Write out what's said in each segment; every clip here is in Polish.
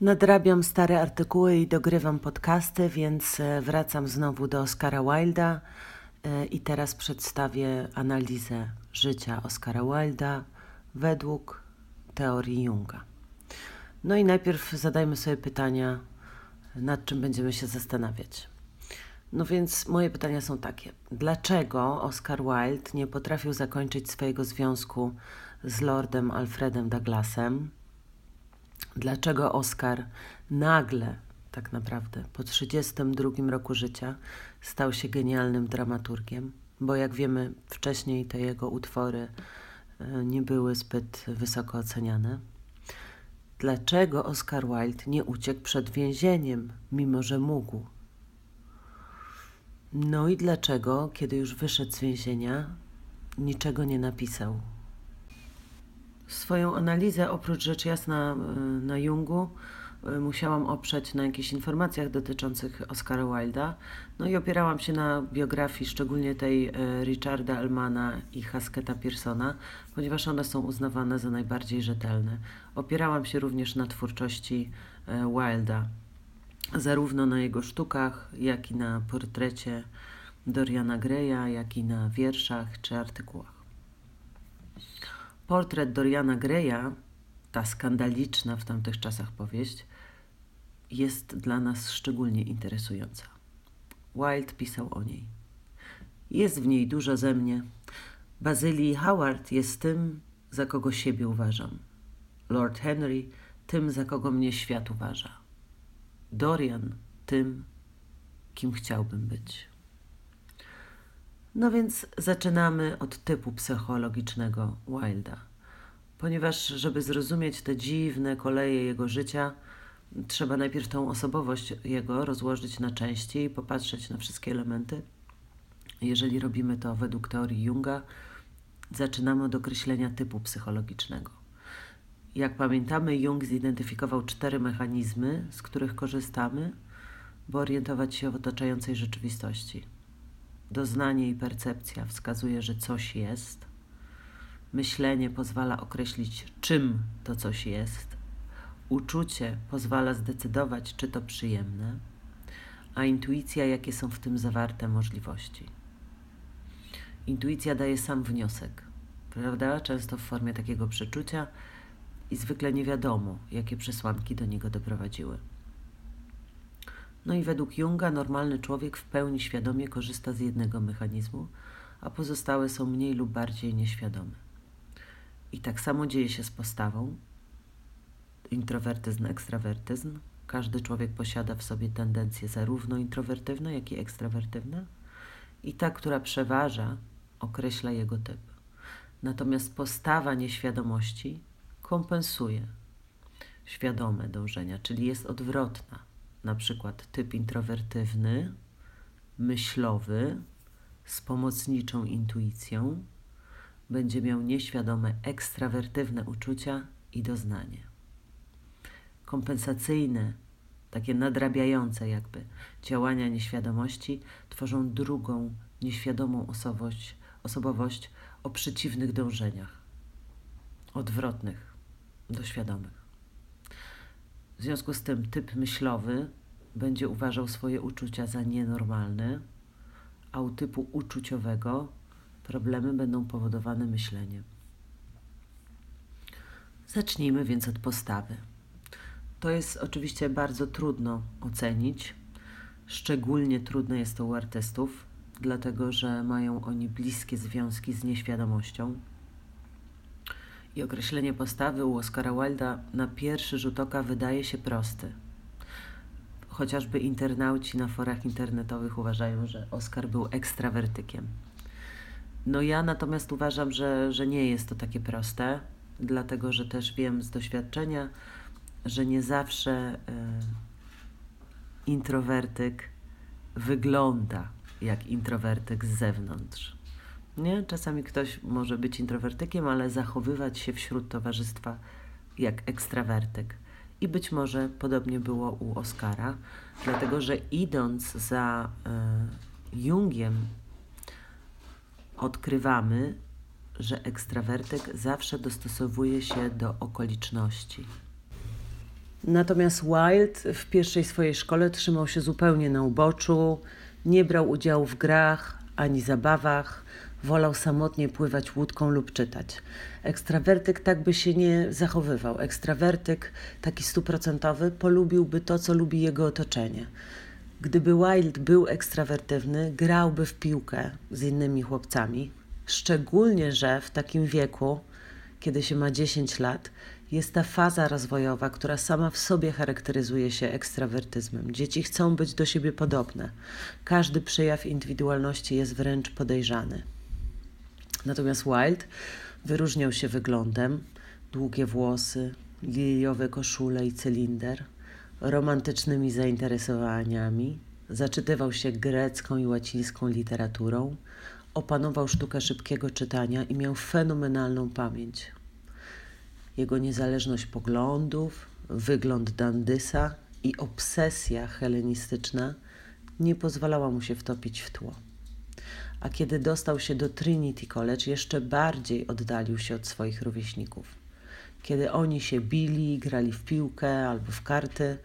Nadrabiam stare artykuły i dogrywam podcasty, więc e, wracam znowu do Oscara Wilda e, i teraz przedstawię analizę życia Oscara Wilda według teorii Junga. No i najpierw zadajmy sobie pytania, nad czym będziemy się zastanawiać. No więc moje pytania są takie. Dlaczego Oscar Wilde nie potrafił zakończyć swojego związku z Lordem Alfredem Douglasem? Dlaczego Oscar nagle, tak naprawdę, po 32 roku życia stał się genialnym dramaturgiem? Bo jak wiemy, wcześniej te jego utwory e, nie były zbyt wysoko oceniane. Dlaczego Oscar Wilde nie uciekł przed więzieniem, mimo że mógł? No i dlaczego, kiedy już wyszedł z więzienia, niczego nie napisał? Swoją analizę, oprócz rzecz jasna e, na Jungu, e, musiałam oprzeć na jakichś informacjach dotyczących Oscara Wilda. No i opierałam się na biografii, szczególnie tej e, Richarda Elmana i Hasketa Pearsona, ponieważ one są uznawane za najbardziej rzetelne. Opierałam się również na twórczości Wilda, zarówno na jego sztukach, jak i na portrecie Doriana Greya, jak i na wierszach czy artykułach. Portret Doriana Greya, ta skandaliczna w tamtych czasach powieść, jest dla nas szczególnie interesująca. Wilde pisał o niej. Jest w niej dużo ze mnie. Bazylii Howard jest tym, za kogo siebie uważam. Lord Henry tym, za kogo mnie świat uważa. Dorian tym, kim chciałbym być. No więc zaczynamy od typu psychologicznego Wilda. Ponieważ, żeby zrozumieć te dziwne koleje jego życia, trzeba najpierw tą osobowość jego rozłożyć na części i popatrzeć na wszystkie elementy. Jeżeli robimy to według teorii Junga, zaczynamy od określenia typu psychologicznego. Jak pamiętamy, Jung zidentyfikował cztery mechanizmy, z których korzystamy, by orientować się w otaczającej rzeczywistości. Doznanie i percepcja wskazuje, że coś jest. Myślenie pozwala określić, czym to coś jest. Uczucie pozwala zdecydować, czy to przyjemne, a intuicja, jakie są w tym zawarte możliwości. Intuicja daje sam wniosek, prawda? Często w formie takiego przeczucia i zwykle nie wiadomo, jakie przesłanki do niego doprowadziły. No i według Junga normalny człowiek w pełni świadomie korzysta z jednego mechanizmu, a pozostałe są mniej lub bardziej nieświadome. I tak samo dzieje się z postawą. Introwertyzm, ekstrawertyzm. Każdy człowiek posiada w sobie tendencje zarówno introwertywne, jak i ekstrawertywne. I ta, która przeważa, określa jego typ. Natomiast postawa nieświadomości kompensuje świadome dążenia, czyli jest odwrotna na przykład typ introwertywny, myślowy, z pomocniczą intuicją, będzie miał nieświadome ekstrawertywne uczucia i doznanie. Kompensacyjne, takie nadrabiające jakby działania nieświadomości tworzą drugą nieświadomą osobowość, osobowość o przeciwnych dążeniach, odwrotnych do świadomych. W związku z tym typ myślowy będzie uważał swoje uczucia za nienormalne, a u typu uczuciowego problemy będą powodowane myśleniem. Zacznijmy więc od postawy. To jest oczywiście bardzo trudno ocenić. Szczególnie trudne jest to u artystów, dlatego że mają oni bliskie związki z nieświadomością i określenie postawy u Oscara Wilda na pierwszy rzut oka wydaje się prosty. Chociażby internauci na forach internetowych uważają, że Oscar był ekstrawertykiem. No ja natomiast uważam, że, że nie jest to takie proste, dlatego że też wiem z doświadczenia, że nie zawsze y, introwertyk wygląda jak introwertyk z zewnątrz. Nie? Czasami ktoś może być introwertykiem, ale zachowywać się wśród towarzystwa jak ekstrawertyk. I być może podobnie było u Oscara, dlatego że idąc za y, Jungiem, odkrywamy, że ekstrawertyk zawsze dostosowuje się do okoliczności. Natomiast Wilde w pierwszej swojej szkole trzymał się zupełnie na uboczu, nie brał udziału w grach ani zabawach, wolał samotnie pływać łódką lub czytać. Ekstrawertyk tak by się nie zachowywał. Ekstrawertyk, taki stuprocentowy, polubiłby to, co lubi jego otoczenie. Gdyby Wilde był ekstrawertywny, grałby w piłkę z innymi chłopcami, szczególnie, że w takim wieku, kiedy się ma 10 lat, jest ta faza rozwojowa, która sama w sobie charakteryzuje się ekstrawertyzmem. Dzieci chcą być do siebie podobne. Każdy przejaw indywidualności jest wręcz podejrzany. Natomiast Wilde wyróżniał się wyglądem, długie włosy, liliowe koszule i cylinder, romantycznymi zainteresowaniami, zaczytywał się grecką i łacińską literaturą, opanował sztukę szybkiego czytania i miał fenomenalną pamięć. Jego niezależność poglądów, wygląd dandysa i obsesja helenistyczna nie pozwalała mu się wtopić w tło. A kiedy dostał się do Trinity College, jeszcze bardziej oddalił się od swoich rówieśników. Kiedy oni się bili, grali w piłkę albo w karty,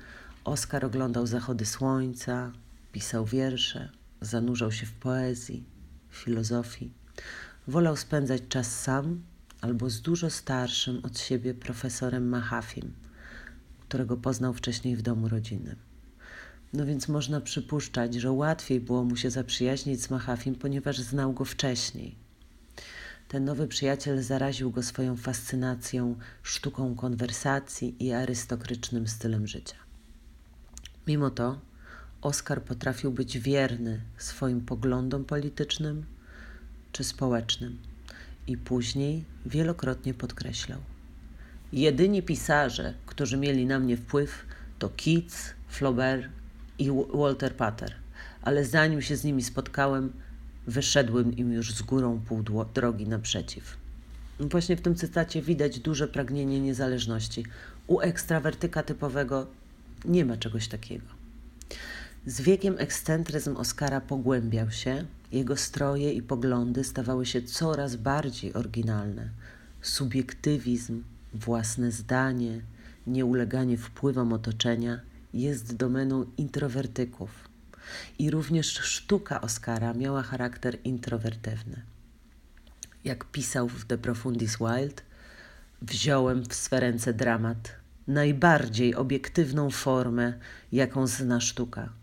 Oskar oglądał zachody słońca, pisał wiersze, zanurzał się w poezji, filozofii. Wolał spędzać czas sam albo z dużo starszym od siebie profesorem Mahafim, którego poznał wcześniej w domu rodzinnym. No więc można przypuszczać, że łatwiej było mu się zaprzyjaźnić z Mahafim, ponieważ znał go wcześniej. Ten nowy przyjaciel zaraził go swoją fascynacją, sztuką konwersacji i arystokratycznym stylem życia. Mimo to Oskar potrafił być wierny swoim poglądom politycznym czy społecznym i później wielokrotnie podkreślał. Jedyni pisarze, którzy mieli na mnie wpływ, to Keats, Flaubert i Walter Pater, ale zanim się z nimi spotkałem, wyszedłem im już z górą pół drogi naprzeciw. Właśnie w tym cytacie widać duże pragnienie niezależności. U ekstrawertyka typowego nie ma czegoś takiego. Z wiekiem ekscentryzm Oskara pogłębiał się, jego stroje i poglądy stawały się coraz bardziej oryginalne. Subiektywizm, własne zdanie, nieuleganie wpływom otoczenia jest domeną introwertyków. I również sztuka Oscara miała charakter introwertywny. Jak pisał w De Profundis Wild, wziąłem w swe ręce dramat, najbardziej obiektywną formę, jaką zna sztuka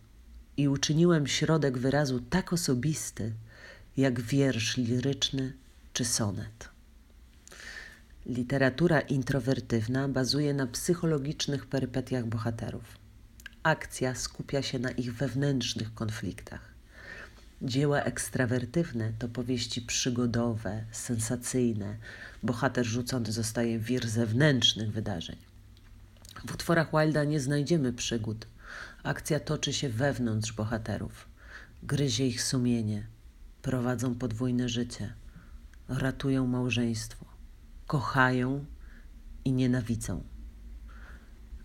i uczyniłem środek wyrazu tak osobisty, jak wiersz liryczny czy sonet. Literatura introwertywna bazuje na psychologicznych perypetiach bohaterów. Akcja skupia się na ich wewnętrznych konfliktach. Dzieła ekstrawertywne to powieści przygodowe, sensacyjne. Bohater rzucony zostaje w wir zewnętrznych wydarzeń. W utworach Wilda nie znajdziemy przygód, Akcja toczy się wewnątrz bohaterów. Gryzie ich sumienie. Prowadzą podwójne życie. Ratują małżeństwo. Kochają i nienawidzą.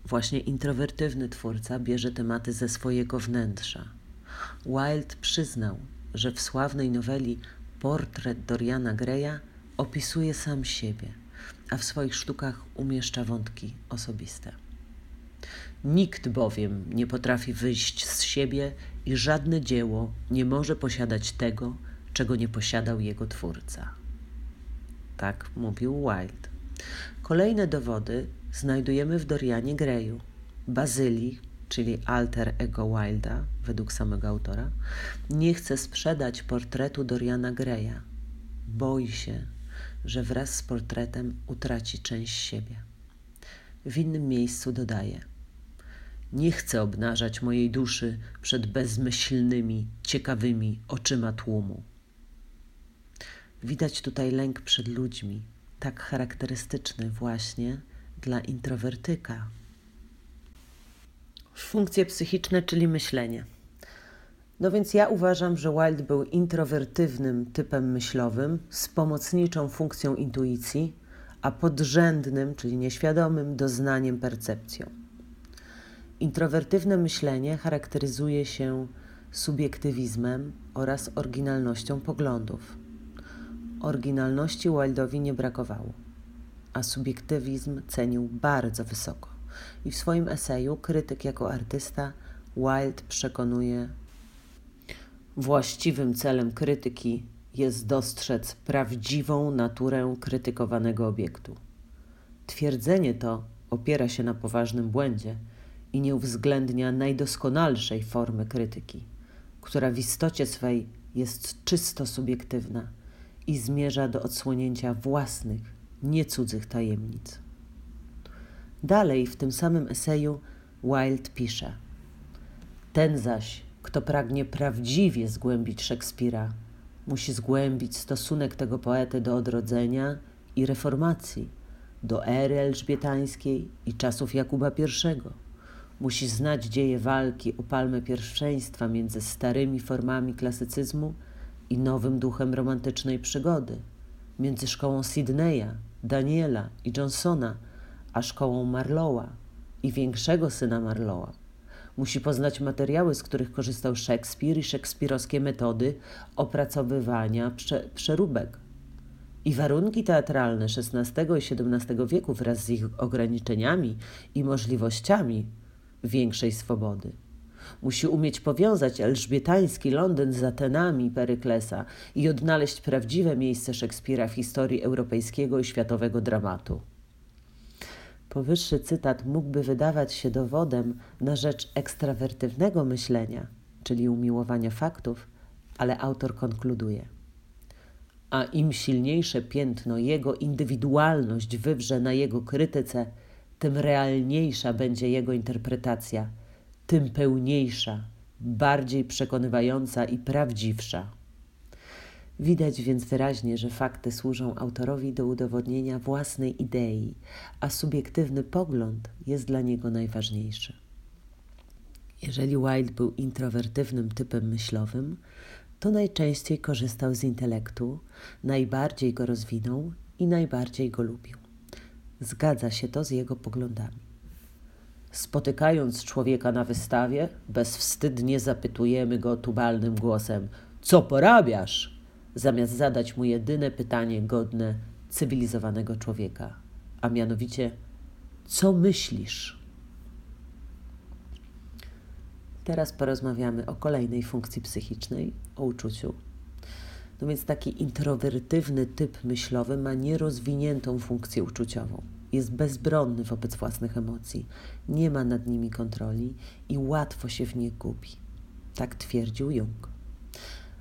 Właśnie introwertywny twórca bierze tematy ze swojego wnętrza. Wilde przyznał, że w sławnej noweli Portret Doriana Greya opisuje sam siebie, a w swoich sztukach umieszcza wątki osobiste. Nikt bowiem nie potrafi wyjść z siebie i żadne dzieło nie może posiadać tego, czego nie posiadał jego twórca. Tak mówił Wilde. Kolejne dowody znajdujemy w Dorianie Greyu. Bazylii, czyli alter ego Wilda, według samego autora, nie chce sprzedać portretu Doriana Greya. Boi się, że wraz z portretem utraci część siebie. W innym miejscu dodaje – nie chcę obnażać mojej duszy przed bezmyślnymi, ciekawymi oczyma tłumu. Widać tutaj lęk przed ludźmi, tak charakterystyczny właśnie dla introwertyka. Funkcje psychiczne, czyli myślenie. No więc ja uważam, że Wilde był introwertywnym typem myślowym z pomocniczą funkcją intuicji, a podrzędnym, czyli nieświadomym doznaniem percepcją. Introwertywne myślenie charakteryzuje się subiektywizmem oraz oryginalnością poglądów. Oryginalności Wildowi nie brakowało, a subiektywizm cenił bardzo wysoko. I w swoim eseju Krytyk jako artysta Wilde przekonuje, właściwym celem krytyki jest dostrzec prawdziwą naturę krytykowanego obiektu. Twierdzenie to opiera się na poważnym błędzie i nie uwzględnia najdoskonalszej formy krytyki, która w istocie swej jest czysto subiektywna i zmierza do odsłonięcia własnych, nie cudzych tajemnic. Dalej w tym samym eseju Wilde pisze: Ten zaś, kto pragnie prawdziwie zgłębić Szekspira, musi zgłębić stosunek tego poety do odrodzenia i reformacji, do ery elżbietańskiej i czasów Jakuba I. Musi znać dzieje walki o palmę pierwszeństwa między starymi formami klasycyzmu i nowym duchem romantycznej przygody, między szkołą Sidneya, Daniela i Johnsona, a szkołą Marlowa i większego syna Marlowa. Musi poznać materiały, z których korzystał Szekspir i szekspirowskie metody opracowywania prze przeróbek. I warunki teatralne XVI i XVII wieku wraz z ich ograniczeniami i możliwościami większej swobody. Musi umieć powiązać elżbietański Londyn z Atenami Peryklesa i odnaleźć prawdziwe miejsce Szekspira w historii europejskiego i światowego dramatu. Powyższy cytat mógłby wydawać się dowodem na rzecz ekstrawertywnego myślenia, czyli umiłowania faktów, ale autor konkluduje. A im silniejsze piętno jego indywidualność wywrze na jego krytyce, tym realniejsza będzie jego interpretacja, tym pełniejsza, bardziej przekonywająca i prawdziwsza. Widać więc wyraźnie, że fakty służą autorowi do udowodnienia własnej idei, a subiektywny pogląd jest dla niego najważniejszy. Jeżeli Wilde był introwertywnym typem myślowym, to najczęściej korzystał z intelektu, najbardziej go rozwinął i najbardziej go lubił. Zgadza się to z jego poglądami. Spotykając człowieka na wystawie, bezwstydnie zapytujemy go tubalnym głosem: Co porabiasz? zamiast zadać mu jedyne pytanie godne cywilizowanego człowieka, a mianowicie: Co myślisz? Teraz porozmawiamy o kolejnej funkcji psychicznej, o uczuciu. No więc taki introwertywny typ myślowy ma nierozwiniętą funkcję uczuciową. Jest bezbronny wobec własnych emocji, nie ma nad nimi kontroli i łatwo się w nich gubi. Tak twierdził Jung.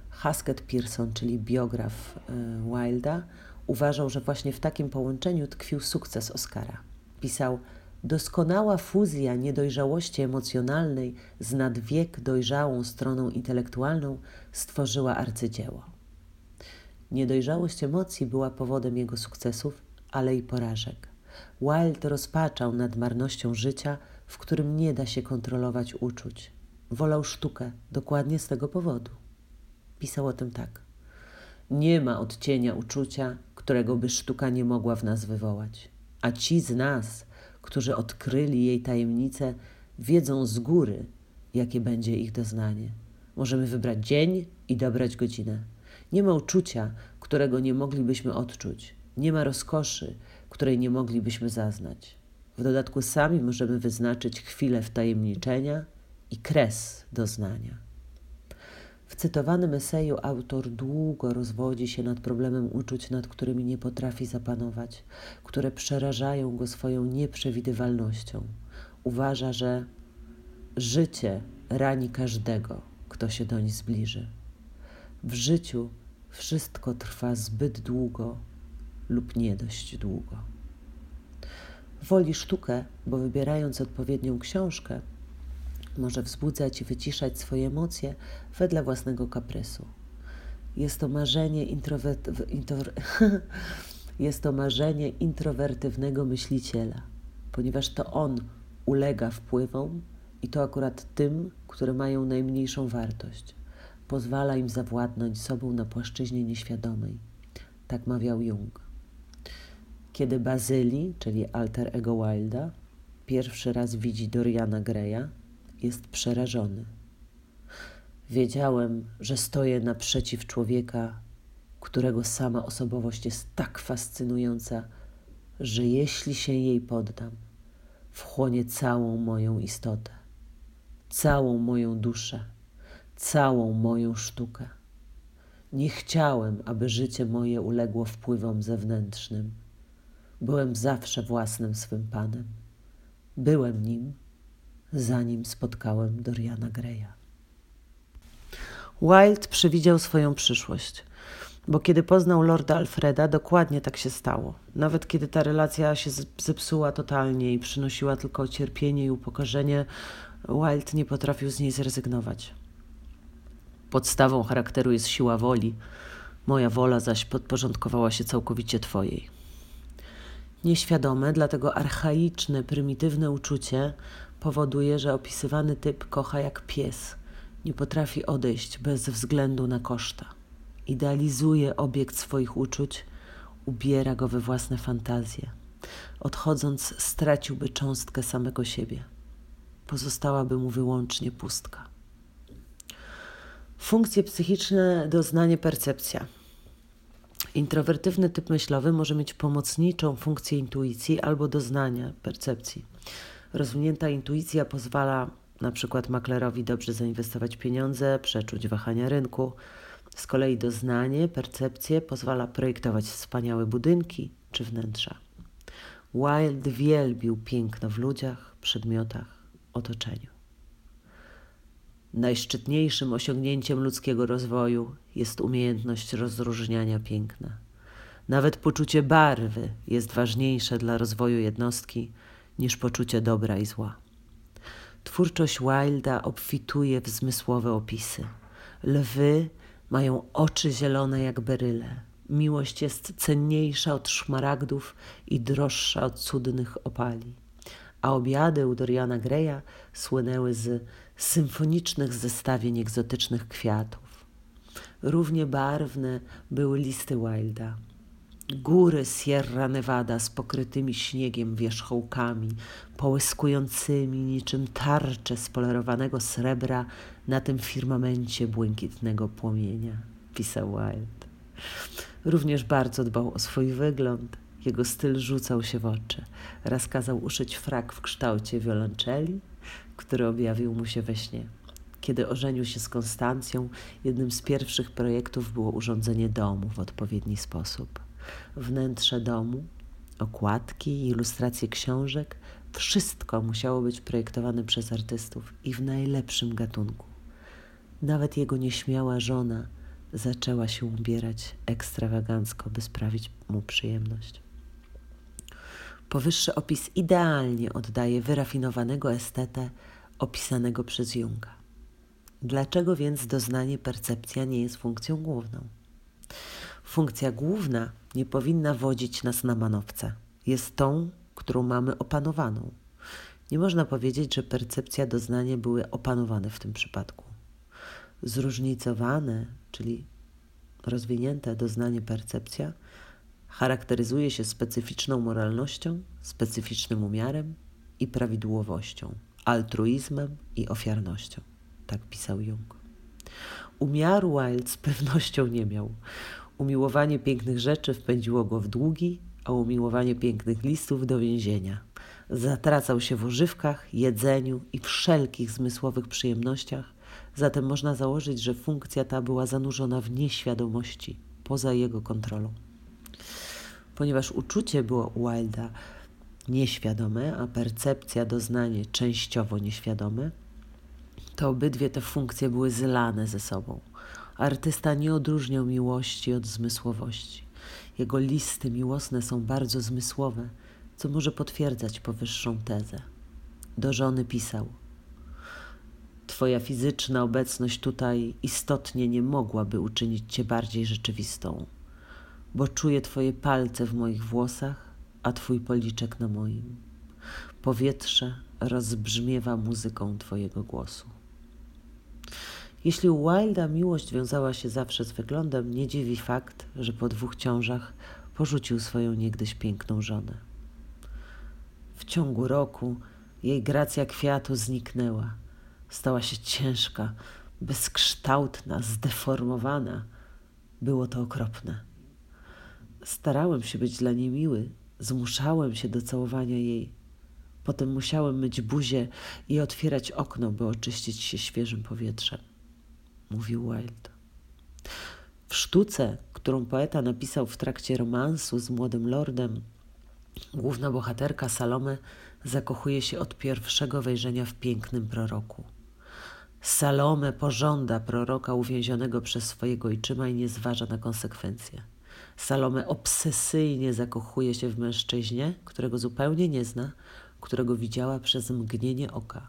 Haskett Pearson, czyli biograf e, Wilda, uważał, że właśnie w takim połączeniu tkwił sukces Oscara. Pisał: Doskonała fuzja niedojrzałości emocjonalnej z nadwiek dojrzałą stroną intelektualną stworzyła arcydzieło. Niedojrzałość emocji była powodem jego sukcesów, ale i porażek. Wilde rozpaczał nad marnością życia, w którym nie da się kontrolować uczuć. Wolał sztukę dokładnie z tego powodu. Pisał o tym tak. Nie ma odcienia uczucia, którego by sztuka nie mogła w nas wywołać. A ci z nas, którzy odkryli jej tajemnice, wiedzą z góry, jakie będzie ich doznanie. Możemy wybrać dzień i dobrać godzinę. Nie ma uczucia, którego nie moglibyśmy odczuć. Nie ma rozkoszy, której nie moglibyśmy zaznać. W dodatku sami możemy wyznaczyć chwilę wtajemniczenia i kres doznania. W cytowanym eseju autor długo rozwodzi się nad problemem uczuć, nad którymi nie potrafi zapanować, które przerażają go swoją nieprzewidywalnością. Uważa, że życie rani każdego, kto się doń zbliży. W życiu wszystko trwa zbyt długo lub nie dość długo. Woli sztukę, bo wybierając odpowiednią książkę, może wzbudzać i wyciszać swoje emocje wedle własnego kaprysu. Jest to marzenie. Jest to marzenie introwertywnego myśliciela, ponieważ to on ulega wpływom i to akurat tym, które mają najmniejszą wartość. Pozwala im zawładnąć sobą na płaszczyźnie nieświadomej. Tak mawiał Jung. Kiedy Bazyli, czyli alter ego Wilda, pierwszy raz widzi Doriana Greya, jest przerażony. Wiedziałem, że stoję naprzeciw człowieka, którego sama osobowość jest tak fascynująca, że jeśli się jej poddam, wchłonie całą moją istotę, całą moją duszę, całą moją sztukę. Nie chciałem, aby życie moje uległo wpływom zewnętrznym. Byłem zawsze własnym swym panem. Byłem nim, zanim spotkałem Doriana Greya. Wilde przewidział swoją przyszłość, bo kiedy poznał lorda Alfreda, dokładnie tak się stało. Nawet kiedy ta relacja się zepsuła totalnie i przynosiła tylko cierpienie i upokorzenie, Wilde nie potrafił z niej zrezygnować. Podstawą charakteru jest siła woli, moja wola zaś podporządkowała się całkowicie Twojej. Nieświadome, dlatego archaiczne, prymitywne uczucie powoduje, że opisywany typ kocha jak pies, nie potrafi odejść bez względu na koszta. Idealizuje obiekt swoich uczuć, ubiera go we własne fantazje. Odchodząc, straciłby cząstkę samego siebie. Pozostałaby mu wyłącznie pustka. Funkcje psychiczne, doznanie, percepcja. Introwertywny typ myślowy może mieć pomocniczą funkcję intuicji albo doznania, percepcji. Rozwinięta intuicja pozwala na przykład maklerowi dobrze zainwestować pieniądze, przeczuć wahania rynku. Z kolei doznanie, percepcje pozwala projektować wspaniałe budynki czy wnętrza. Wilde wielbił piękno w ludziach, przedmiotach, otoczeniu. Najszczytniejszym osiągnięciem ludzkiego rozwoju jest umiejętność rozróżniania piękna. Nawet poczucie barwy jest ważniejsze dla rozwoju jednostki niż poczucie dobra i zła. Twórczość Wilda obfituje w zmysłowe opisy. Lwy mają oczy zielone jak beryle. Miłość jest cenniejsza od szmaragdów i droższa od cudnych opali. A obiady u Doriana Greya słynęły z symfonicznych zestawień egzotycznych kwiatów. Równie barwne były listy Wilda. Góry Sierra Nevada z pokrytymi śniegiem wierzchołkami, połyskującymi niczym tarcze spolerowanego srebra na tym firmamencie błękitnego płomienia, pisał Wild. Również bardzo dbał o swój wygląd. Jego styl rzucał się w oczy. Raz kazał uszyć frak w kształcie wiolonczeli, który objawił mu się we śnie. Kiedy ożenił się z Konstancją, jednym z pierwszych projektów było urządzenie domu w odpowiedni sposób. Wnętrze domu, okładki ilustracje książek wszystko musiało być projektowane przez artystów i w najlepszym gatunku. Nawet jego nieśmiała żona zaczęła się ubierać ekstrawagancko, by sprawić mu przyjemność. Powyższy opis idealnie oddaje wyrafinowanego estetę opisanego przez Junga. Dlaczego więc doznanie percepcja nie jest funkcją główną? Funkcja główna nie powinna wodzić nas na manowce. Jest tą, którą mamy opanowaną. Nie można powiedzieć, że percepcja, doznanie były opanowane w tym przypadku. Zróżnicowane, czyli rozwinięte doznanie percepcja, charakteryzuje się specyficzną moralnością, specyficznym umiarem i prawidłowością, altruizmem i ofiarnością. Tak pisał Jung. Umiaru Wilde z pewnością nie miał. Umiłowanie pięknych rzeczy wpędziło go w długi, a umiłowanie pięknych listów do więzienia. Zatracał się w używkach, jedzeniu i wszelkich zmysłowych przyjemnościach, zatem można założyć, że funkcja ta była zanurzona w nieświadomości, poza jego kontrolą. Ponieważ uczucie było Wilda nieświadome, a percepcja, doznanie częściowo nieświadome, to obydwie te funkcje były zlane ze sobą. Artysta nie odróżniał miłości od zmysłowości. Jego listy miłosne są bardzo zmysłowe, co może potwierdzać powyższą tezę. Do żony pisał: Twoja fizyczna obecność tutaj istotnie nie mogłaby uczynić cię bardziej rzeczywistą, bo czuję Twoje palce w moich włosach, a Twój policzek na moim. Powietrze rozbrzmiewa muzyką Twojego głosu. Jeśli u Wilda miłość wiązała się zawsze z wyglądem, nie dziwi fakt, że po dwóch ciążach porzucił swoją niegdyś piękną żonę. W ciągu roku jej gracja kwiatu zniknęła. Stała się ciężka, bezkształtna, zdeformowana. Było to okropne. Starałem się być dla niej miły, zmuszałem się do całowania jej. Potem musiałem myć buzię i otwierać okno, by oczyścić się świeżym powietrzem, mówił Wilde. W sztuce, którą poeta napisał w trakcie romansu z młodym lordem, główna bohaterka Salome zakochuje się od pierwszego wejrzenia w pięknym proroku. Salome pożąda proroka uwięzionego przez swojego ojczyma i nie zważa na konsekwencje. Salome obsesyjnie zakochuje się w mężczyźnie, którego zupełnie nie zna, którego widziała przez mgnienie oka.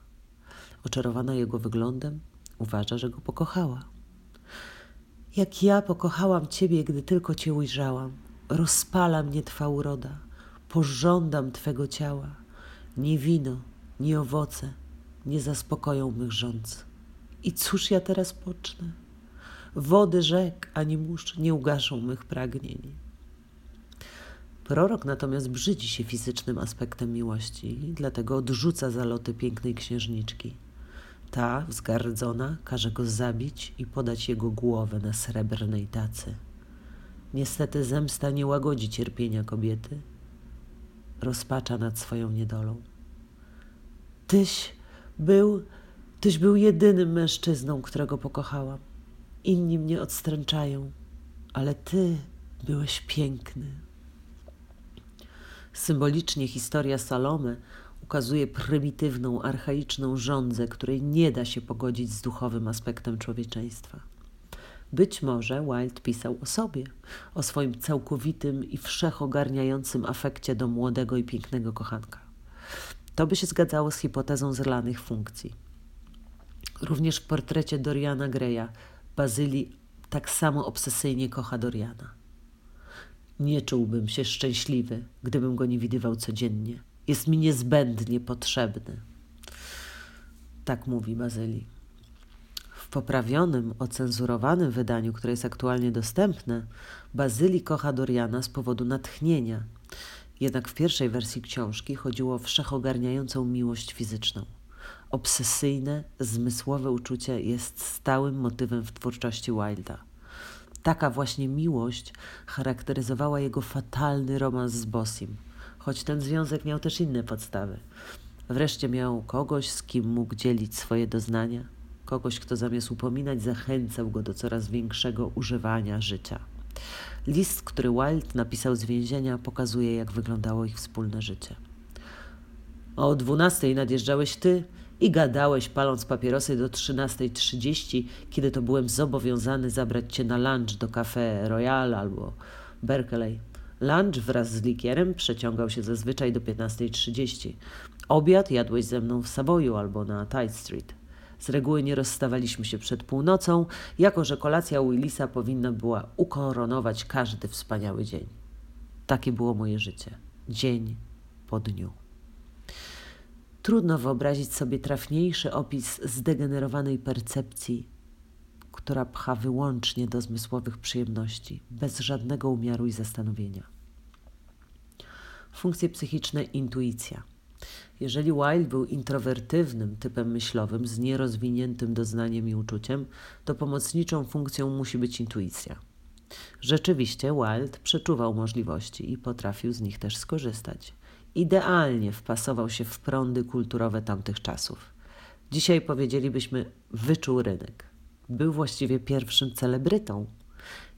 Oczarowana jego wyglądem, uważa, że go pokochała. Jak ja pokochałam Ciebie, gdy tylko Cię ujrzałam, rozpala mnie Twa uroda, pożądam Twego ciała. Ni wino, ni owoce nie zaspokoją mych rządz. I cóż ja teraz pocznę? Wody rzek ani mórz nie ugaszą mych pragnień. Prorok natomiast brzydzi się fizycznym aspektem miłości, dlatego odrzuca zaloty pięknej księżniczki. Ta, wzgardzona, każe go zabić i podać jego głowę na srebrnej tacy. Niestety zemsta nie łagodzi cierpienia kobiety, rozpacza nad swoją niedolą. Tyś był, tyś był jedynym mężczyzną, którego pokochałam. Inni mnie odstręczają, ale ty byłeś piękny. Symbolicznie historia Salome ukazuje prymitywną, archaiczną żądzę, której nie da się pogodzić z duchowym aspektem człowieczeństwa. Być może Wilde pisał o sobie, o swoim całkowitym i wszechogarniającym afekcie do młodego i pięknego kochanka. To by się zgadzało z hipotezą zlanych funkcji. Również w portrecie Doriana Greya Bazyli tak samo obsesyjnie kocha Doriana. Nie czułbym się szczęśliwy, gdybym go nie widywał codziennie. Jest mi niezbędnie potrzebny. Tak mówi Bazyli. W poprawionym, ocenzurowanym wydaniu, które jest aktualnie dostępne, Bazyli kocha Doriana z powodu natchnienia. Jednak w pierwszej wersji książki chodziło o wszechogarniającą miłość fizyczną. Obsesyjne, zmysłowe uczucie jest stałym motywem w twórczości Wilda. Taka właśnie miłość charakteryzowała jego fatalny romans z Bossim, choć ten związek miał też inne podstawy. Wreszcie miał kogoś, z kim mógł dzielić swoje doznania, kogoś, kto zamiast upominać, zachęcał go do coraz większego używania życia. List, który Wilde napisał z więzienia, pokazuje, jak wyglądało ich wspólne życie. O dwunastej nadjeżdżałeś ty i gadałeś, paląc papierosy do 13.30, kiedy to byłem zobowiązany zabrać cię na lunch do Café Royal albo Berkeley. Lunch wraz z likierem przeciągał się zazwyczaj do 15.30. Obiad jadłeś ze mną w Savoyu albo na Tide Street. Z reguły nie rozstawaliśmy się przed północą, jako że kolacja Willisa powinna była ukoronować każdy wspaniały dzień. Takie było moje życie. Dzień po dniu. Trudno wyobrazić sobie trafniejszy opis zdegenerowanej percepcji, która pcha wyłącznie do zmysłowych przyjemności, bez żadnego umiaru i zastanowienia. Funkcje psychiczne intuicja. Jeżeli Wilde był introwertywnym typem myślowym z nierozwiniętym doznaniem i uczuciem, to pomocniczą funkcją musi być intuicja. Rzeczywiście Wilde przeczuwał możliwości i potrafił z nich też skorzystać idealnie wpasował się w prądy kulturowe tamtych czasów. Dzisiaj powiedzielibyśmy wyczuł rynek. Był właściwie pierwszym celebrytą.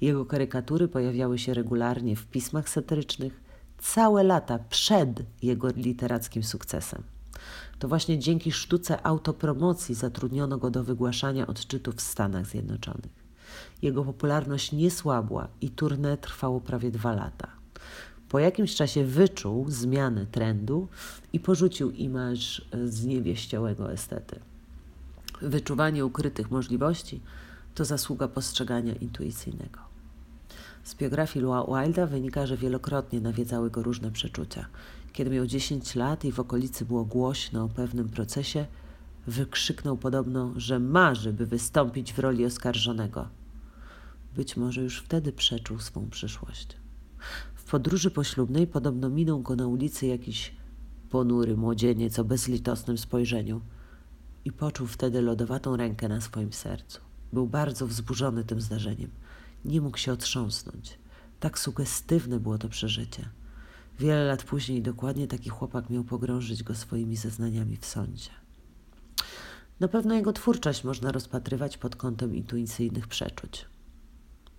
Jego karykatury pojawiały się regularnie w pismach satyrycznych całe lata przed jego literackim sukcesem. To właśnie dzięki sztuce autopromocji zatrudniono go do wygłaszania odczytów w Stanach Zjednoczonych. Jego popularność nie słabła i tournée trwało prawie dwa lata. Po jakimś czasie wyczuł zmianę trendu i porzucił imaż zniewieściałego estety. Wyczuwanie ukrytych możliwości to zasługa postrzegania intuicyjnego. Z biografii Wilda wynika, że wielokrotnie nawiedzały go różne przeczucia. Kiedy miał 10 lat i w okolicy było głośno o pewnym procesie, wykrzyknął podobno, że marzy, by wystąpić w roli oskarżonego. Być może już wtedy przeczuł swą przyszłość. Podróży poślubnej podobno minął go na ulicy jakiś ponury młodzieniec o bezlitosnym spojrzeniu i poczuł wtedy lodowatą rękę na swoim sercu. Był bardzo wzburzony tym zdarzeniem. Nie mógł się otrząsnąć. Tak sugestywne było to przeżycie. Wiele lat później dokładnie taki chłopak miał pogrążyć go swoimi zeznaniami w sądzie. Na pewno jego twórczość można rozpatrywać pod kątem intuicyjnych przeczuć.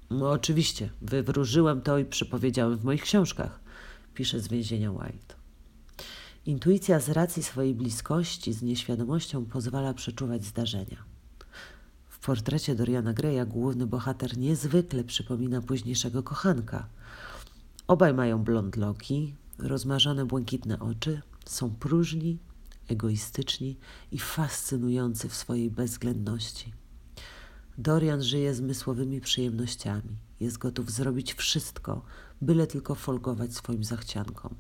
No oczywiście, wywróżyłem to i przypowiedziałem w moich książkach, pisze z więzienia Wild. Intuicja z racji swojej bliskości z nieświadomością pozwala przeczuwać zdarzenia. W portrecie Doriana Greya główny bohater niezwykle przypomina późniejszego kochanka. Obaj mają blond loki, rozmarzone błękitne oczy, są próżni, egoistyczni i fascynujący w swojej bezwzględności. Dorian żyje zmysłowymi przyjemnościami. Jest gotów zrobić wszystko, byle tylko folgować swoim zachciankom.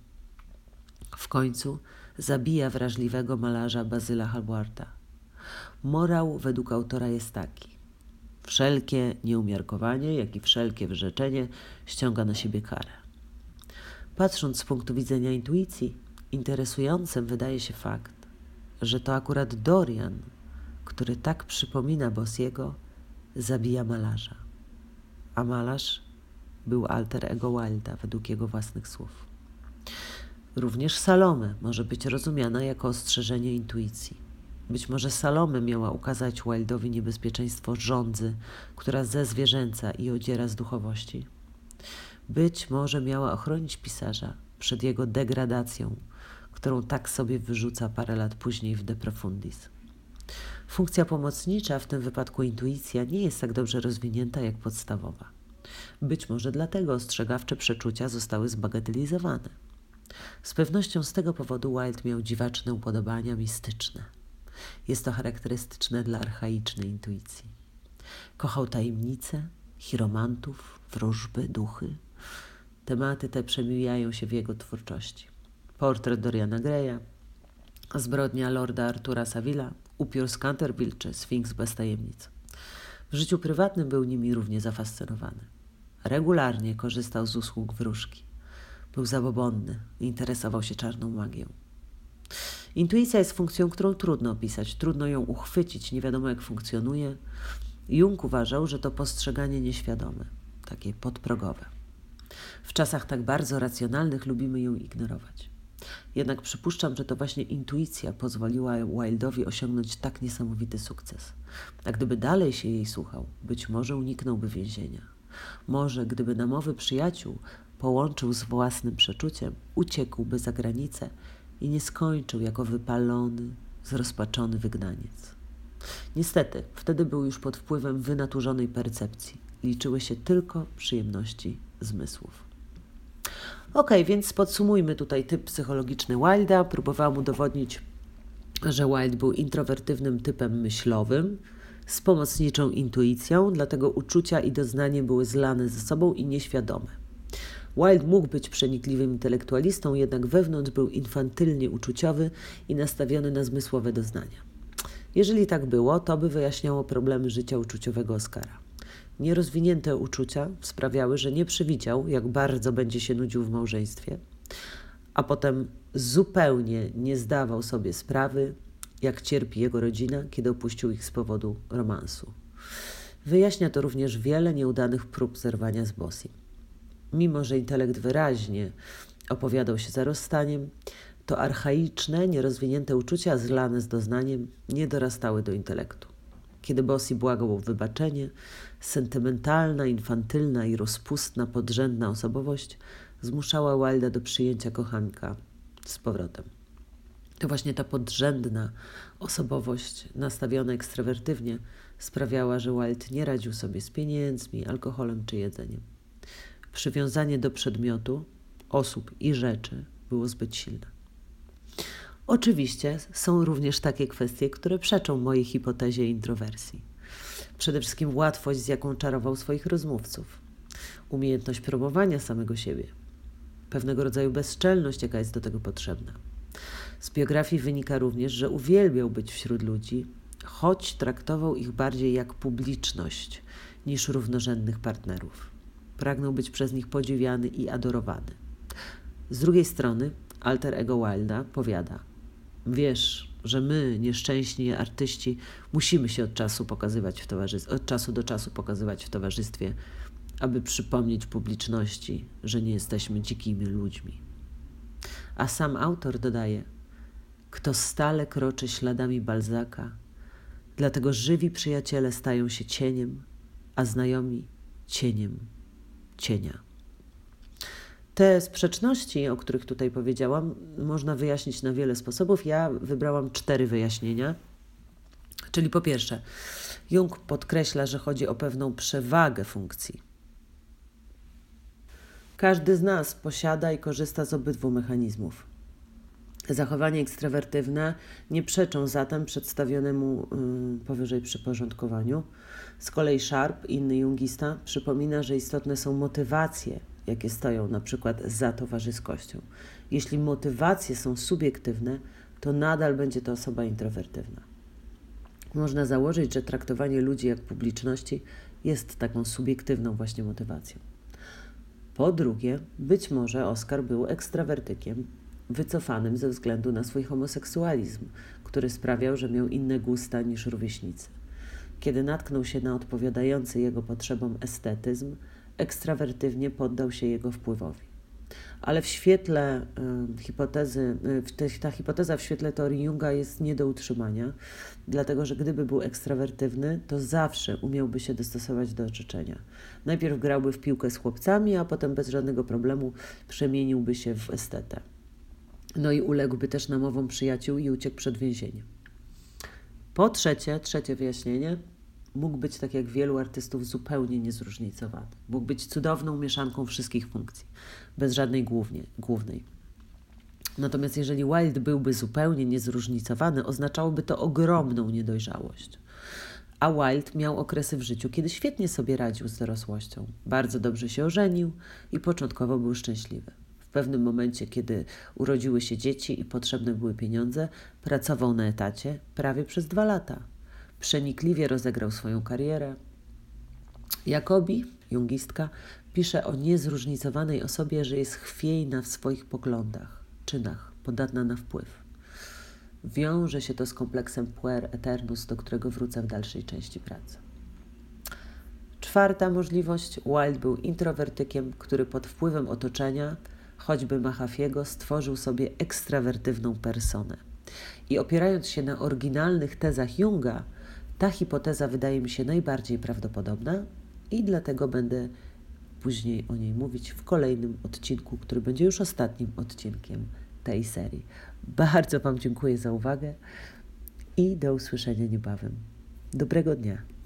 W końcu zabija wrażliwego malarza Bazyla Halwarda. Morał według autora jest taki. Wszelkie nieumiarkowanie, jak i wszelkie wyrzeczenie ściąga na siebie karę. Patrząc z punktu widzenia intuicji, interesującym wydaje się fakt, że to akurat Dorian, który tak przypomina Bossiego, zabija malarza. A malarz był alter ego Wilda według jego własnych słów. Również Salome może być rozumiana jako ostrzeżenie intuicji. Być może Salome miała ukazać Wildowi niebezpieczeństwo żądzy, która zezwierzęca i odziera z duchowości. Być może miała ochronić pisarza przed jego degradacją, którą tak sobie wyrzuca parę lat później w De Profundis. Funkcja pomocnicza, w tym wypadku intuicja, nie jest tak dobrze rozwinięta jak podstawowa. Być może dlatego ostrzegawcze przeczucia zostały zbagatelizowane. Z pewnością z tego powodu Wild miał dziwaczne upodobania mistyczne. Jest to charakterystyczne dla archaicznej intuicji. Kochał tajemnice, chiromantów, wróżby, duchy. Tematy te przemijają się w jego twórczości. Portret Doriana Greya, zbrodnia lorda Artura Savilla, upiór z Canterville czy Sfinks bez tajemnic. W życiu prywatnym był nimi równie zafascynowany. Regularnie korzystał z usług wróżki. Był zabobonny, interesował się czarną magią. Intuicja jest funkcją, którą trudno opisać, trudno ją uchwycić, nie wiadomo jak funkcjonuje. Jung uważał, że to postrzeganie nieświadome, takie podprogowe. W czasach tak bardzo racjonalnych lubimy ją ignorować. Jednak przypuszczam, że to właśnie intuicja pozwoliła Wildowi osiągnąć tak niesamowity sukces. A gdyby dalej się jej słuchał, być może uniknąłby więzienia. Może gdyby namowy przyjaciół połączył z własnym przeczuciem, uciekłby za granicę i nie skończył jako wypalony, zrozpaczony wygnaniec. Niestety, wtedy był już pod wpływem wynaturzonej percepcji. Liczyły się tylko przyjemności zmysłów. Ok, więc podsumujmy tutaj typ psychologiczny Wilda. Próbowałam udowodnić, że Wild był introwertywnym typem myślowym z pomocniczą intuicją, dlatego uczucia i doznanie były zlane ze sobą i nieświadome. Wild mógł być przenikliwym intelektualistą, jednak wewnątrz był infantylnie uczuciowy i nastawiony na zmysłowe doznania. Jeżeli tak było, to by wyjaśniało problemy życia uczuciowego Oscara. Nierozwinięte uczucia sprawiały, że nie przewidział, jak bardzo będzie się nudził w małżeństwie, a potem zupełnie nie zdawał sobie sprawy, jak cierpi jego rodzina, kiedy opuścił ich z powodu romansu. Wyjaśnia to również wiele nieudanych prób zerwania z Bossim. Mimo, że intelekt wyraźnie opowiadał się za rozstaniem, to archaiczne, nierozwinięte uczucia zlane z doznaniem nie dorastały do intelektu. Kiedy Bossy błagał o wybaczenie, sentymentalna, infantylna i rozpustna, podrzędna osobowość zmuszała Wilda do przyjęcia kochanka z powrotem. To właśnie ta podrzędna osobowość, nastawiona ekstrawertywnie, sprawiała, że Wild nie radził sobie z pieniędzmi, alkoholem czy jedzeniem. Przywiązanie do przedmiotu, osób i rzeczy było zbyt silne. Oczywiście są również takie kwestie, które przeczą mojej hipotezie introwersji. Przede wszystkim łatwość, z jaką czarował swoich rozmówców, umiejętność promowania samego siebie, pewnego rodzaju bezczelność, jaka jest do tego potrzebna. Z biografii wynika również, że uwielbiał być wśród ludzi, choć traktował ich bardziej jak publiczność niż równorzędnych partnerów. Pragnął być przez nich podziwiany i adorowany. Z drugiej strony, alter ego Wilda powiada: Wiesz, że my, nieszczęśni artyści, musimy się od czasu pokazywać w towarzystwie, od czasu do czasu pokazywać w towarzystwie, aby przypomnieć publiczności, że nie jesteśmy dzikimi ludźmi. A sam autor dodaje: Kto stale kroczy śladami Balzaka, dlatego żywi przyjaciele stają się cieniem, a znajomi cieniem cienia. Te sprzeczności, o których tutaj powiedziałam, można wyjaśnić na wiele sposobów. Ja wybrałam cztery wyjaśnienia. Czyli po pierwsze, Jung podkreśla, że chodzi o pewną przewagę funkcji. Każdy z nas posiada i korzysta z obydwu mechanizmów. Zachowanie ekstrawertywne nie przeczą zatem przedstawionemu yy, powyżej przyporządkowaniu. Z kolei Sharp, inny jungista, przypomina, że istotne są motywacje, jakie stoją na przykład za towarzyskością. Jeśli motywacje są subiektywne, to nadal będzie to osoba introwertywna. Można założyć, że traktowanie ludzi jak publiczności jest taką subiektywną właśnie motywacją. Po drugie, być może Oskar był ekstrawertykiem, wycofanym ze względu na swój homoseksualizm, który sprawiał, że miał inne gusta niż rówieśnicy. Kiedy natknął się na odpowiadający jego potrzebom estetyzm, ekstrawertywnie poddał się jego wpływowi. Ale w świetle y, hipotezy, y, ta hipoteza w świetle teorii Junga jest nie do utrzymania, dlatego że gdyby był ekstrawertywny, to zawsze umiałby się dostosować do otoczenia. Najpierw grałby w piłkę z chłopcami, a potem bez żadnego problemu przemieniłby się w estetę. No i uległby też namowom przyjaciół i uciekł przed więzieniem. Po trzecie, trzecie wyjaśnienie, mógł być, tak jak wielu artystów, zupełnie niezróżnicowany. Mógł być cudowną mieszanką wszystkich funkcji, bez żadnej głównie, głównej. Natomiast jeżeli Wilde byłby zupełnie niezróżnicowany, oznaczałoby to ogromną niedojrzałość. A Wilde miał okresy w życiu, kiedy świetnie sobie radził z dorosłością. Bardzo dobrze się ożenił i początkowo był szczęśliwy. W pewnym momencie, kiedy urodziły się dzieci i potrzebne były pieniądze, pracował na etacie prawie przez dwa lata przenikliwie rozegrał swoją karierę. Jakobi, jungistka, pisze o niezróżnicowanej osobie, że jest chwiejna w swoich poglądach, czynach, podatna na wpływ. Wiąże się to z kompleksem puer eternus, do którego wrócę w dalszej części pracy. Czwarta możliwość. Wilde był introwertykiem, który pod wpływem otoczenia, choćby Mahafiego, stworzył sobie ekstrawertywną personę. I opierając się na oryginalnych tezach Junga, ta hipoteza wydaje mi się najbardziej prawdopodobna i dlatego będę później o niej mówić w kolejnym odcinku, który będzie już ostatnim odcinkiem tej serii. Bardzo Wam dziękuję za uwagę i do usłyszenia niebawem. Dobrego dnia.